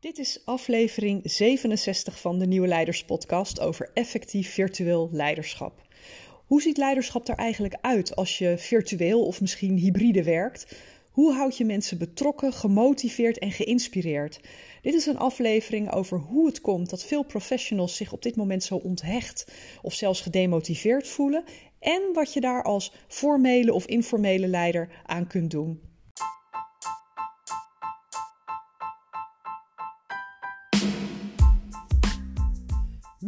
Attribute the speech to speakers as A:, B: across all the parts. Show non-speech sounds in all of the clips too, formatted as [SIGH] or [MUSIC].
A: Dit is aflevering 67 van de Nieuwe Leiders Podcast over effectief virtueel leiderschap. Hoe ziet leiderschap er eigenlijk uit als je virtueel of misschien hybride werkt? Hoe houd je mensen betrokken, gemotiveerd en geïnspireerd? Dit is een aflevering over hoe het komt dat veel professionals zich op dit moment zo onthecht of zelfs gedemotiveerd voelen en wat je daar als formele of informele leider aan kunt doen.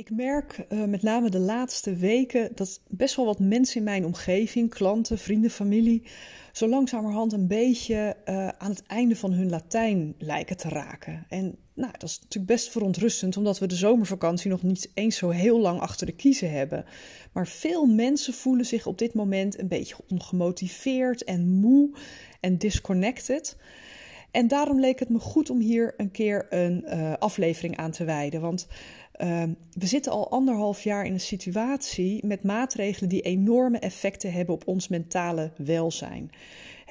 A: Ik merk uh, met name de laatste weken dat best wel wat mensen in mijn omgeving, klanten, vrienden, familie, zo langzamerhand een beetje uh, aan het einde van hun Latijn lijken te raken. En nou, dat is natuurlijk best verontrustend, omdat we de zomervakantie nog niet eens zo heel lang achter de kiezen hebben. Maar veel mensen voelen zich op dit moment een beetje ongemotiveerd en moe en disconnected. En daarom leek het me goed om hier een keer een uh, aflevering aan te wijden. Want uh, we zitten al anderhalf jaar in een situatie met maatregelen die enorme effecten hebben op ons mentale welzijn.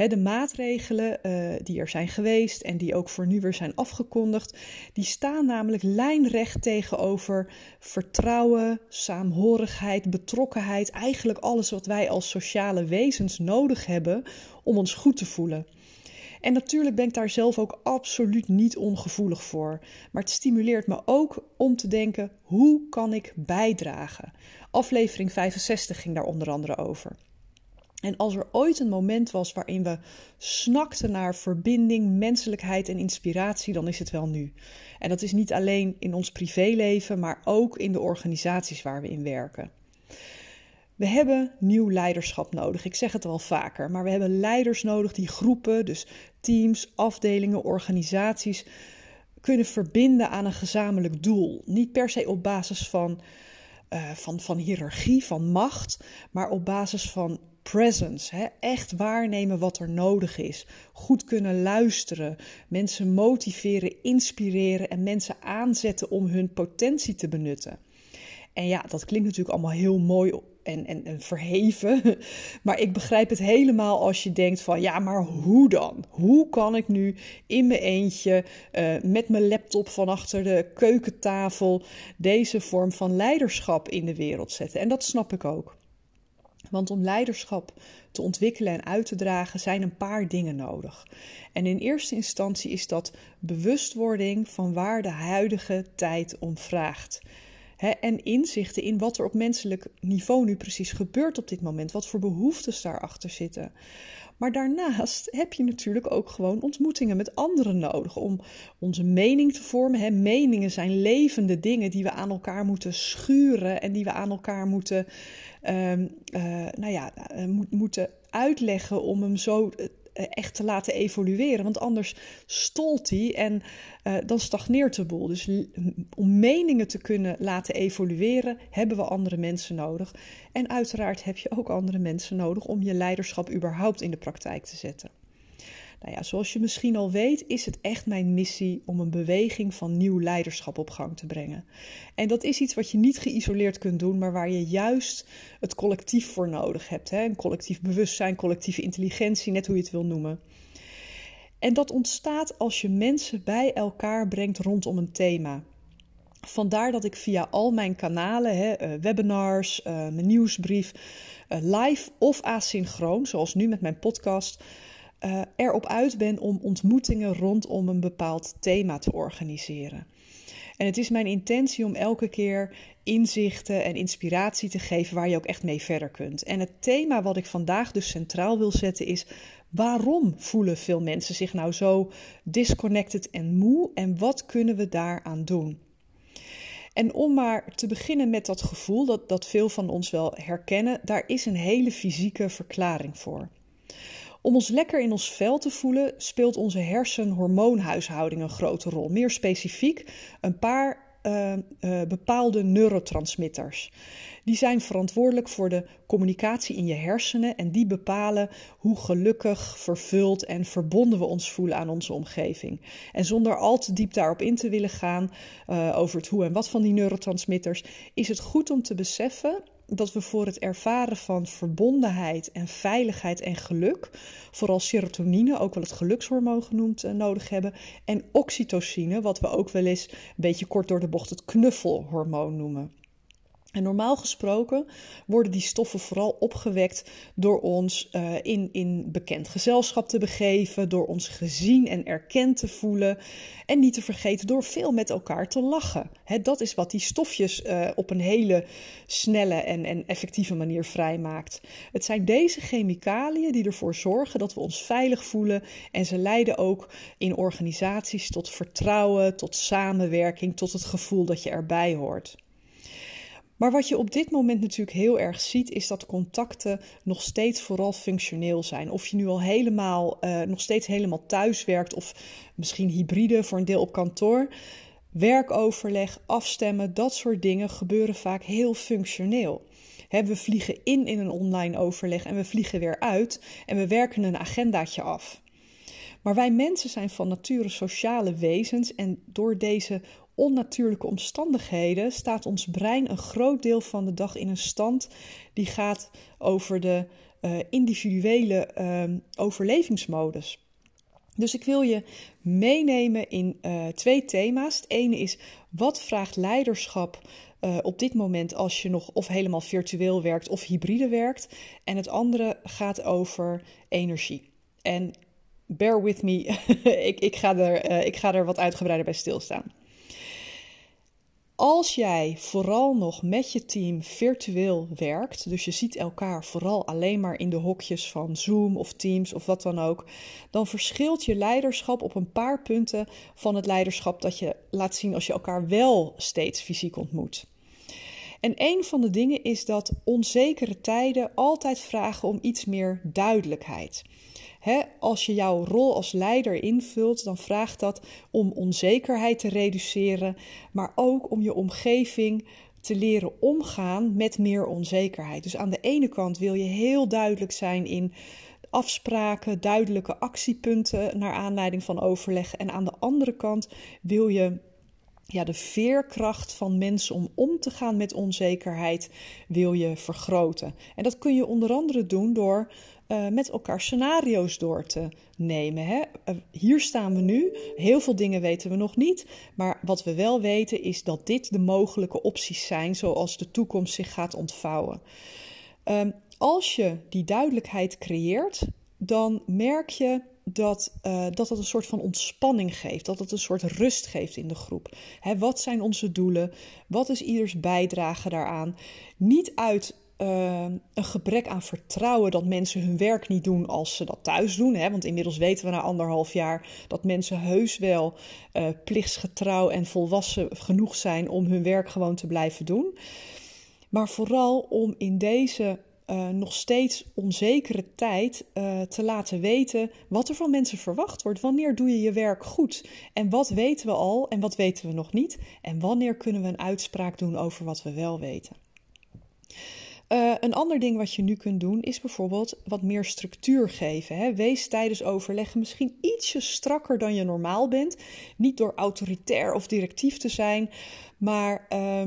A: De maatregelen uh, die er zijn geweest en die ook voor nu weer zijn afgekondigd, die staan namelijk lijnrecht tegenover vertrouwen, saamhorigheid, betrokkenheid, eigenlijk alles wat wij als sociale wezens nodig hebben om ons goed te voelen. En natuurlijk ben ik daar zelf ook absoluut niet ongevoelig voor. Maar het stimuleert me ook om te denken: hoe kan ik bijdragen? Aflevering 65 ging daar onder andere over. En als er ooit een moment was waarin we snakten naar verbinding, menselijkheid en inspiratie, dan is het wel nu. En dat is niet alleen in ons privéleven, maar ook in de organisaties waar we in werken. We hebben nieuw leiderschap nodig. Ik zeg het al vaker, maar we hebben leiders nodig die groepen, dus teams, afdelingen, organisaties kunnen verbinden aan een gezamenlijk doel. Niet per se op basis van, uh, van, van hiërarchie, van macht, maar op basis van presence. Hè? Echt waarnemen wat er nodig is. Goed kunnen luisteren. Mensen motiveren, inspireren en mensen aanzetten om hun potentie te benutten. En ja, dat klinkt natuurlijk allemaal heel mooi en, en, en verheven. [LAUGHS] Maar ik begrijp het helemaal als je denkt van ja, maar hoe dan? Hoe kan ik nu in mijn eentje uh, met mijn laptop van achter de keukentafel deze vorm van leiderschap in de wereld zetten? En dat snap ik ook. Want om leiderschap te ontwikkelen en uit te dragen zijn een paar dingen nodig. En in eerste instantie is dat bewustwording van waar de huidige tijd om vraagt en inzichten in wat er op menselijk niveau nu precies gebeurt op dit moment, wat voor behoeftes daarachter zitten. Maar daarnaast heb je natuurlijk ook gewoon ontmoetingen met anderen nodig om onze mening te vormen. Meningen zijn levende dingen die we aan elkaar moeten schuren en die we aan elkaar moeten, uh, uh, nou ja, uh, moeten uitleggen om hem zo eh, echt te laten evolueren. Want anders stolt hij en uh, dan stagneert de boel. Dus om meningen te kunnen laten evolueren, hebben we andere mensen nodig. En uiteraard heb je ook andere mensen nodig om je leiderschap überhaupt in de praktijk te zetten. Nou ja, zoals je misschien al weet, is het echt mijn missie om een beweging van nieuw leiderschap op gang te brengen. En dat is iets wat je niet geïsoleerd kunt doen, maar waar je juist het collectief voor nodig hebt. Hè? Een collectief bewustzijn, collectieve intelligentie, net hoe je het wil noemen. En dat ontstaat als je mensen bij elkaar brengt rondom een thema. Vandaar dat ik via al mijn kanalen, hè, eh, webinars, uh, mijn nieuwsbrief, uh, live of asynchroon, zoals nu met mijn podcast, uh, erop uit ben om ontmoetingen rondom een bepaald thema te organiseren. En het is mijn intentie om elke keer inzichten en inspiratie te geven waar je ook echt mee verder kunt. En het thema wat ik vandaag dus centraal wil zetten is: waarom voelen veel mensen zich nou zo disconnected en moe en wat kunnen we daaraan doen? En om maar te beginnen met dat gevoel dat, dat veel van ons wel herkennen, daar is een hele fysieke verklaring voor Om ons lekker in ons vel te voelen, speelt onze hersenhormoonhuishouding een grote rol. Meer specifiek een paar uh, uh, bepaalde neurotransmitters. Die zijn verantwoordelijk voor de communicatie in je hersenen en die bepalen hoe gelukkig, vervuld en verbonden we ons voelen aan onze omgeving. En zonder al te diep daarop in te willen gaan uh, over het hoe en wat van die neurotransmitters, is het goed om te beseffen dat we voor het ervaren van verbondenheid en veiligheid en geluk vooral serotonine, ook wel het gelukshormoon genoemd, uh, nodig hebben. En oxytocine, wat we ook wel eens een beetje kort door de bocht het knuffelhormoon noemen. En normaal gesproken worden die stoffen vooral opgewekt door ons uh, in, in bekend gezelschap te begeven, door ons gezien en erkend te voelen. En niet te vergeten door veel met elkaar te lachen. He, dat is wat die stofjes uh, op een hele snelle en, en effectieve manier vrijmaakt. Het zijn deze chemicaliën die ervoor zorgen dat we ons veilig voelen. En ze leiden ook in organisaties tot vertrouwen, tot samenwerking, tot het gevoel dat je erbij hoort. Maar wat je op dit moment natuurlijk heel erg ziet, is dat contacten nog steeds vooral functioneel zijn. Of je nu al helemaal, uh, nog steeds helemaal thuis werkt, of misschien hybride voor een deel op kantoor. Werkoverleg, afstemmen, dat soort dingen gebeuren vaak heel functioneel. we vliegen in in een online overleg en we vliegen weer uit en we werken een agendaatje af. Maar wij mensen zijn van nature sociale wezens en door deze onnatuurlijke omstandigheden staat ons brein een groot deel van de dag in een stand die gaat over de uh, individuele uh, overlevingsmodus. Dus ik wil je meenemen in uh, twee thema's. Het ene is wat vraagt leiderschap op dit moment als je nog of helemaal virtueel werkt of hybride werkt. En het andere gaat over energie. En bear with me, [LAUGHS] ik, ik, ga er, ik ga er wat uitgebreider bij stilstaan. Als jij vooral nog met je team virtueel werkt, dus je ziet elkaar vooral alleen maar in de hokjes van Zoom of Teams of wat dan ook, dan verschilt je leiderschap op een paar punten van het leiderschap dat je laat zien als je elkaar wel steeds fysiek ontmoet. En een van de dingen is dat onzekere tijden altijd vragen om iets meer duidelijkheid als je jouw rol als leider invult, dan vraagt dat om onzekerheid te reduceren, maar ook om je omgeving te leren omgaan met meer onzekerheid. Dus aan de ene kant wil je heel duidelijk zijn in afspraken, duidelijke actiepunten naar aanleiding van overleg. En aan de andere kant wil je ja, de veerkracht van mensen om om te gaan met onzekerheid wil je vergroten. En dat kun je onder andere doen door uh, met elkaar scenario's door te nemen. Hè? Uh, hier staan we nu. Heel veel dingen weten we nog niet. Maar wat we wel weten is dat dit de mogelijke opties zijn zoals de toekomst zich gaat ontvouwen. Um, als je die duidelijkheid creëert, dan merk je dat, uh, dat een soort van ontspanning geeft, dat het een soort rust geeft in de groep. Hè, wat zijn onze doelen? Wat is ieders bijdrage daaraan? Niet uit uh, een gebrek aan vertrouwen dat mensen hun werk niet doen als ze dat thuis doen. Hè? Want inmiddels weten we na anderhalf jaar dat mensen heus wel uh, plichtsgetrouw en volwassen genoeg zijn om hun werk gewoon te blijven doen. Maar vooral om in deze uh, nog steeds onzekere tijd uh, te laten weten wat er van mensen verwacht wordt. Wanneer doe je je werk goed? En wat weten we al en wat weten we nog niet? En wanneer kunnen we een uitspraak doen over wat we wel weten? Uh, een ander ding wat je nu kunt doen is bijvoorbeeld wat meer structuur geven. Hè. Wees tijdens overleggen misschien ietsje strakker dan je normaal bent. Niet door autoritair of directief te zijn, maar uh,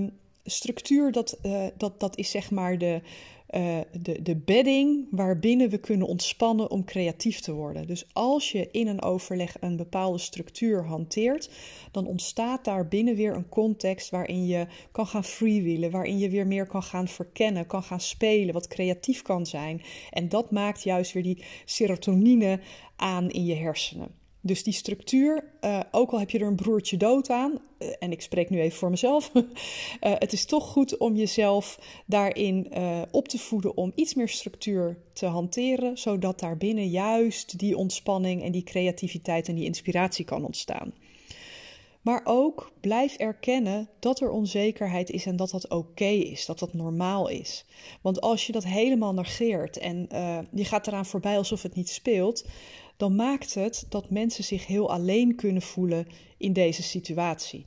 A: structuur dat, uh, dat, dat is zeg maar de, uh, de, de bedding waarbinnen we kunnen ontspannen om creatief te worden. Dus als je in een overleg een bepaalde structuur hanteert, dan ontstaat daar binnen weer een context waarin je kan gaan freewheelen, waarin je weer meer kan gaan verkennen, kan gaan spelen, wat creatief kan zijn. En dat maakt juist weer die serotonine aan in je hersenen. Dus die structuur, uh, ook al heb je er een broertje dood aan, uh, en ik spreek nu even voor mezelf, uh, [LAUGHS] het is toch goed om jezelf daarin op te voeden om iets meer structuur te hanteren, zodat daarbinnen juist die ontspanning en die creativiteit en die inspiratie kan ontstaan. Maar ook blijf erkennen dat er onzekerheid is en dat dat oké is, dat dat normaal is. Want als je dat helemaal negeert en je gaat eraan voorbij alsof het niet speelt, dan maakt het dat mensen zich heel alleen kunnen voelen in deze situatie.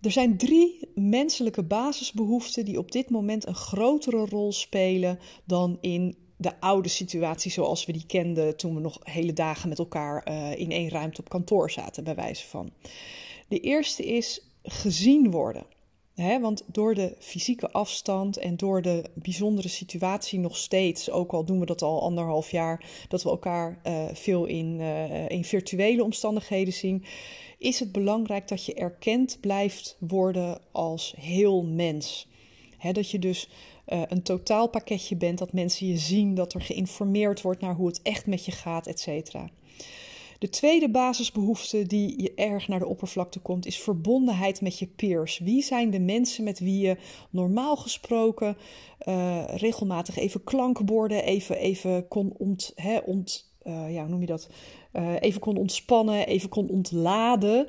A: Er zijn drie menselijke basisbehoeften die op dit moment een grotere rol spelen dan in de oude situatie zoals we die kenden toen we nog hele dagen met elkaar uh, in één ruimte op kantoor zaten, bij wijze van. De eerste is gezien worden. Want door de fysieke afstand en door de bijzondere situatie nog steeds, ook al doen we dat al anderhalf jaar, dat we elkaar uh, veel in, uh, in virtuele omstandigheden zien, is het belangrijk dat je erkend blijft worden als heel mens. Dat je dus uh, een totaalpakketje bent, dat mensen je zien, dat er geïnformeerd wordt naar hoe het echt met je gaat, et cetera. De tweede basisbehoefte die je erg naar de oppervlakte komt, is verbondenheid met je peers. Wie zijn de mensen met wie je normaal gesproken uh, regelmatig even klankborden, even, even kon ont, hè, ont, uh, ja, noem je dat? Uh, even kon ontspannen, even kon ontladen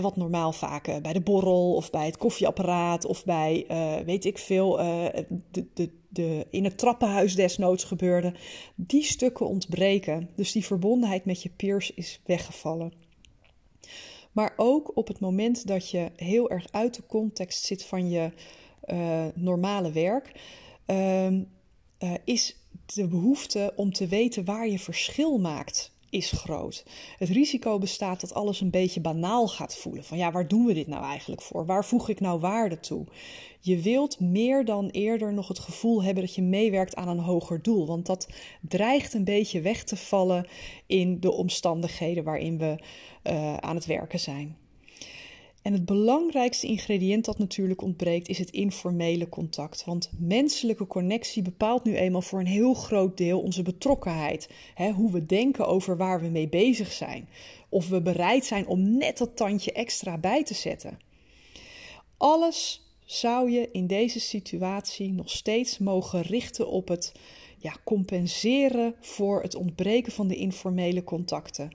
A: wat normaal vaak bij de borrel of bij het koffieapparaat of bij, weet ik veel, de, de, de, in het trappenhuis desnoods gebeurde. Die stukken ontbreken. Dus die verbondenheid met je peers is weggevallen. Maar ook op het moment dat je heel erg uit de context zit van je normale werk, ehm, is de behoefte om te weten waar je verschil maakt is groot. Het risico bestaat dat alles een beetje banaal gaat voelen. Van ja, waar doen we dit nou eigenlijk voor? Waar voeg ik nou waarde toe? Je wilt meer dan eerder nog het gevoel hebben dat je meewerkt aan een hoger doel. Want dat dreigt een beetje weg te vallen in de omstandigheden waarin we uh, aan het werken zijn. En het belangrijkste ingrediënt dat natuurlijk ontbreekt is het informele contact. Want menselijke connectie bepaalt nu eenmaal voor een heel groot deel onze betrokkenheid. hoe we denken over waar we mee bezig zijn. Of we bereid zijn om net dat tandje extra bij te zetten. Alles zou je in deze situatie nog steeds mogen richten op het ja, compenseren voor het ontbreken van de informele contacten.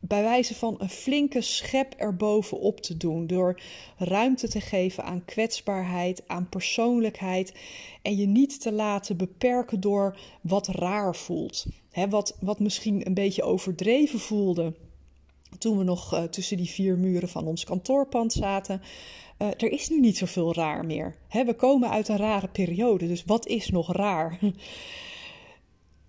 A: Bij wijze van een flinke schep erbovenop te doen. Door ruimte te geven aan kwetsbaarheid, aan persoonlijkheid. En je niet te laten beperken door wat raar voelt. wat, wat misschien een beetje overdreven voelde toen we nog uh, tussen die vier muren van ons kantoorpand zaten. Uh, er is nu niet zoveel raar meer. we komen uit een rare periode, dus wat is nog raar? [LAUGHS]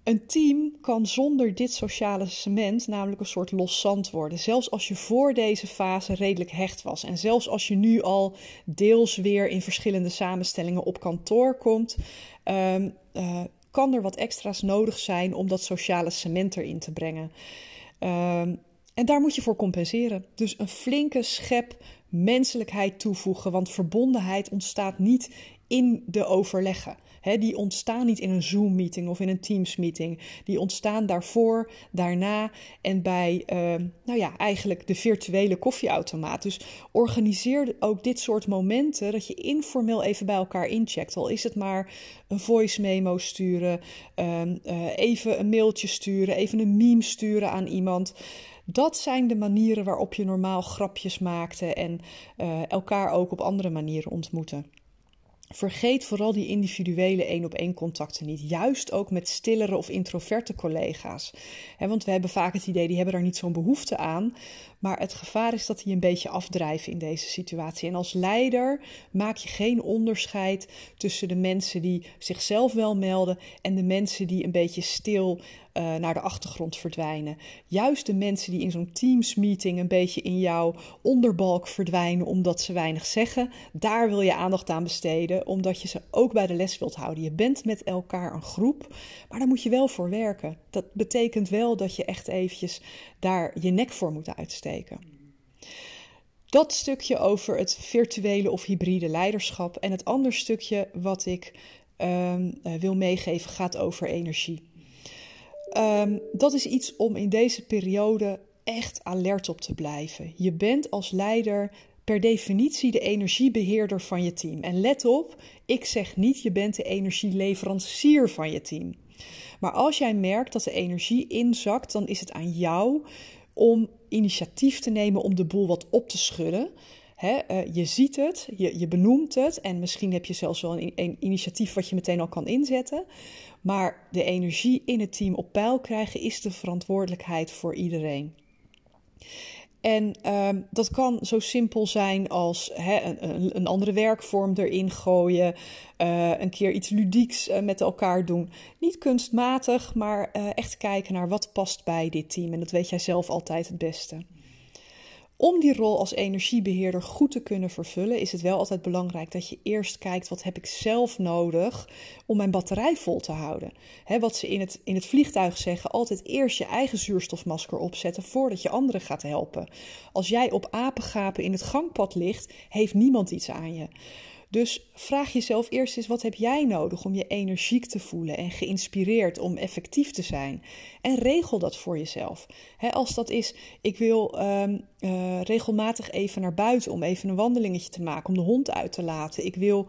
A: Een team kan zonder dit sociale cement namelijk een soort los zand worden. Zelfs als je voor deze fase redelijk hecht was. En zelfs als je nu al deels weer in verschillende samenstellingen op kantoor komt, um, uh, kan er wat extra's nodig zijn om dat sociale cement erin te brengen. Um, en daar moet je voor compenseren. Dus een flinke schep menselijkheid toevoegen. Want verbondenheid ontstaat niet in de overleggen die ontstaan niet in een Zoom-meeting of in een Teams-meeting. Die ontstaan daarvoor, daarna en bij, uh, nou ja, eigenlijk de virtuele koffieautomaat. Dus organiseer ook dit soort momenten dat je informeel even bij elkaar incheckt. Al is het maar een voice memo sturen, uh, uh, even een mailtje sturen, even een meme sturen aan iemand. Dat zijn de manieren waarop je normaal grapjes maakte en uh, elkaar ook op andere manieren ontmoeten. Vergeet vooral die individuele één op één contacten niet. Juist ook met stillere of introverte collega's. want we hebben vaak het idee, die hebben daar niet zo'n behoefte aan. Maar het gevaar is dat die een beetje afdrijven in deze situatie. En als leider maak je geen onderscheid tussen de mensen die zichzelf wel melden en de mensen die een beetje stil uh, naar de achtergrond verdwijnen. Juist de mensen die in zo'n Teams-meeting een beetje in jouw onderbalk verdwijnen omdat ze weinig zeggen, daar wil je aandacht aan besteden, omdat je ze ook bij de les wilt houden. Je bent met elkaar een groep, maar daar moet je wel voor werken. Dat betekent wel dat je echt eventjes daar je nek voor moet uitsteken. Dat stukje over het virtuele of hybride leiderschap. En het andere stukje wat ik um, wil meegeven gaat over energie. Um, dat is iets om in deze periode echt alert op te blijven. Je bent als leider per definitie de energiebeheerder van je team. En let op, ik zeg niet je bent de energieleverancier van je team. Maar als jij merkt dat de energie inzakt, dan is het aan jou om initiatief te nemen om de boel wat op te schudden. Eh, je ziet het, je, je benoemt het en misschien heb je zelfs wel een, een, initiatief wat je meteen al kan inzetten. Maar de energie in het team op peil krijgen is de verantwoordelijkheid voor iedereen. En ehm, dat kan zo simpel zijn als een, een, andere werkvorm erin gooien, uh, een keer iets ludieks uh, met elkaar doen. Niet kunstmatig, maar uh, echt kijken naar wat past bij dit team. En dat weet jij zelf altijd het beste. Om die rol als energiebeheerder goed te kunnen vervullen, is het wel altijd belangrijk dat je eerst kijkt wat heb ik zelf nodig om mijn batterij vol te houden. Wat ze in het, in het vliegtuig zeggen, altijd eerst je eigen zuurstofmasker opzetten voordat je anderen gaat helpen. Als jij op apengapen in het gangpad ligt, heeft niemand iets aan je. Dus vraag jezelf eerst eens: wat heb jij nodig om je energiek te voelen en geïnspireerd om effectief te zijn? En regel dat voor jezelf. als dat is, ik wil ehm, eh, regelmatig even naar buiten om even een wandelingetje te maken, om de hond uit te laten. Ik wil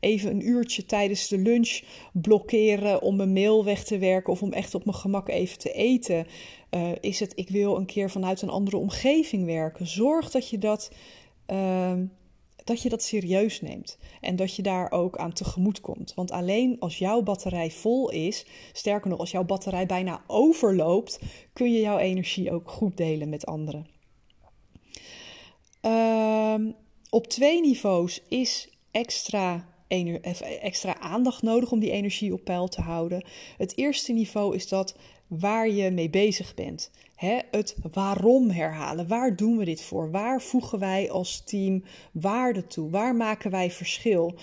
A: even een uurtje tijdens de lunch blokkeren om mijn mail weg te werken of om echt op mijn gemak even te eten. Uh, is het, ik wil een keer vanuit een andere omgeving werken. Zorg dat je dat. Uh, dat je dat serieus neemt en dat je daar ook aan tegemoet komt. Want alleen als jouw batterij vol is, sterker nog, als jouw batterij bijna overloopt, kun je jouw energie ook goed delen met anderen. Ehm, op twee niveaus is extra, extra aandacht nodig om die energie op peil te houden. Het eerste niveau is dat waar je mee bezig bent. Het waarom herhalen. Waar doen we dit voor? Waar voegen wij als team waarde toe? Waar maken wij verschil?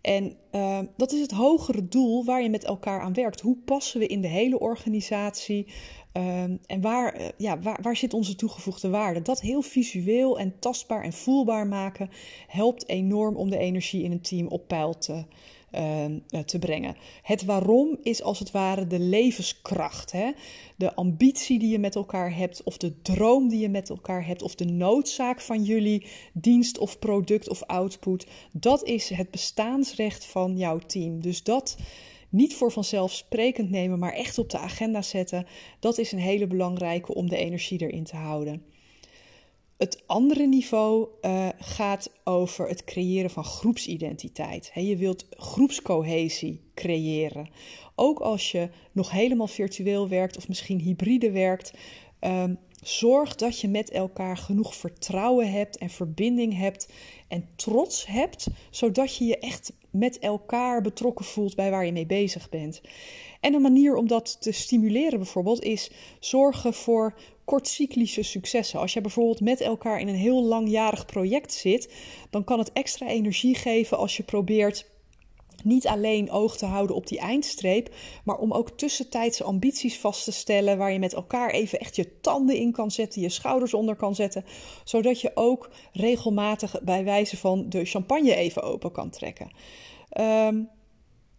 A: En uh, dat is het hogere doel waar je met elkaar aan werkt. Hoe passen we in de hele organisatie? Uh, en waar, uh, ja, waar, waar zit onze toegevoegde waarde? Dat heel visueel en tastbaar en voelbaar maken helpt enorm om de energie in een team op peil te, Ehm, eh, te brengen. Het waarom is als het ware de levenskracht. Hè? De ambitie die je met elkaar hebt, of de droom die je met elkaar hebt, of de noodzaak van jullie dienst of product of output. Dat is het bestaansrecht van jouw team. Dus dat niet voor vanzelfsprekend nemen, maar echt op de agenda zetten. Dat is een hele belangrijke om de energie erin te houden. Het andere niveau uh, gaat over het creëren van groepsidentiteit. je wilt groepscohesie creëren. Ook als je nog helemaal virtueel werkt of misschien hybride werkt. Uh, zorg dat je met elkaar genoeg vertrouwen hebt en verbinding hebt en trots hebt, zodat je je echt met elkaar betrokken voelt bij waar je mee bezig bent. En een manier om dat te stimuleren bijvoorbeeld is zorgen voor kortcyclische successen. Als je bijvoorbeeld met elkaar in een heel langjarig project zit, dan kan het extra energie geven als je probeert niet alleen oog te houden op die eindstreep, maar om ook tussentijdse ambities vast te stellen waar je met elkaar even echt je tanden in kan zetten, je schouders onder kan zetten, zodat je ook regelmatig bij wijze van de champagne even open kan trekken. Um,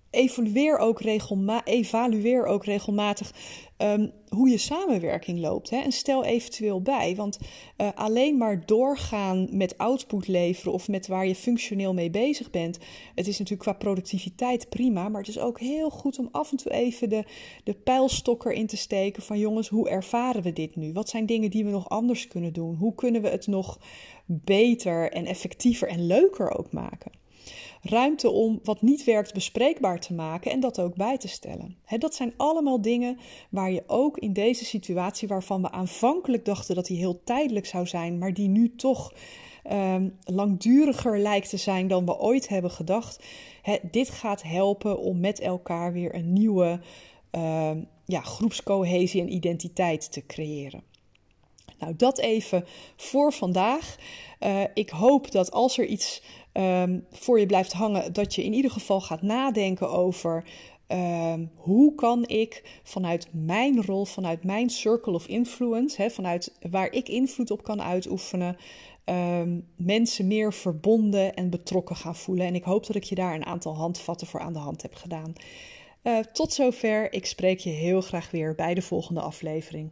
A: evalueer ook, regelma evalueer ook regelmatig um, hoe je samenwerking loopt. Hè? En stel eventueel bij, want uh, alleen maar doorgaan met output leveren of met waar je functioneel mee bezig bent. Het is natuurlijk qua productiviteit prima, maar het is ook heel goed om af en toe even de, de pijlstokker in te steken van jongens, hoe ervaren we dit nu? Wat zijn dingen die we nog anders kunnen doen? Hoe kunnen we het nog beter en effectiever en leuker ook maken? Ruimte om wat niet werkt bespreekbaar te maken en dat ook bij te stellen. dat zijn allemaal dingen waar je ook in deze situatie, waarvan we aanvankelijk dachten dat die heel tijdelijk zou zijn, maar die nu toch um, langduriger lijkt te zijn dan we ooit hebben gedacht. dit gaat helpen om met elkaar weer een nieuwe uh, ja, groepscohesie en identiteit te creëren. Nou, dat even voor vandaag. Uh, ik hoop dat als er iets um, voor je blijft hangen, dat je in ieder geval gaat nadenken over um, hoe kan ik vanuit mijn rol, vanuit mijn circle of influence, vanuit waar ik invloed op kan uitoefenen, um, mensen meer verbonden en betrokken gaan voelen. En ik hoop dat ik je daar een aantal handvatten voor aan de hand heb gedaan. Uh, tot zover. Ik spreek je heel graag weer bij de volgende aflevering.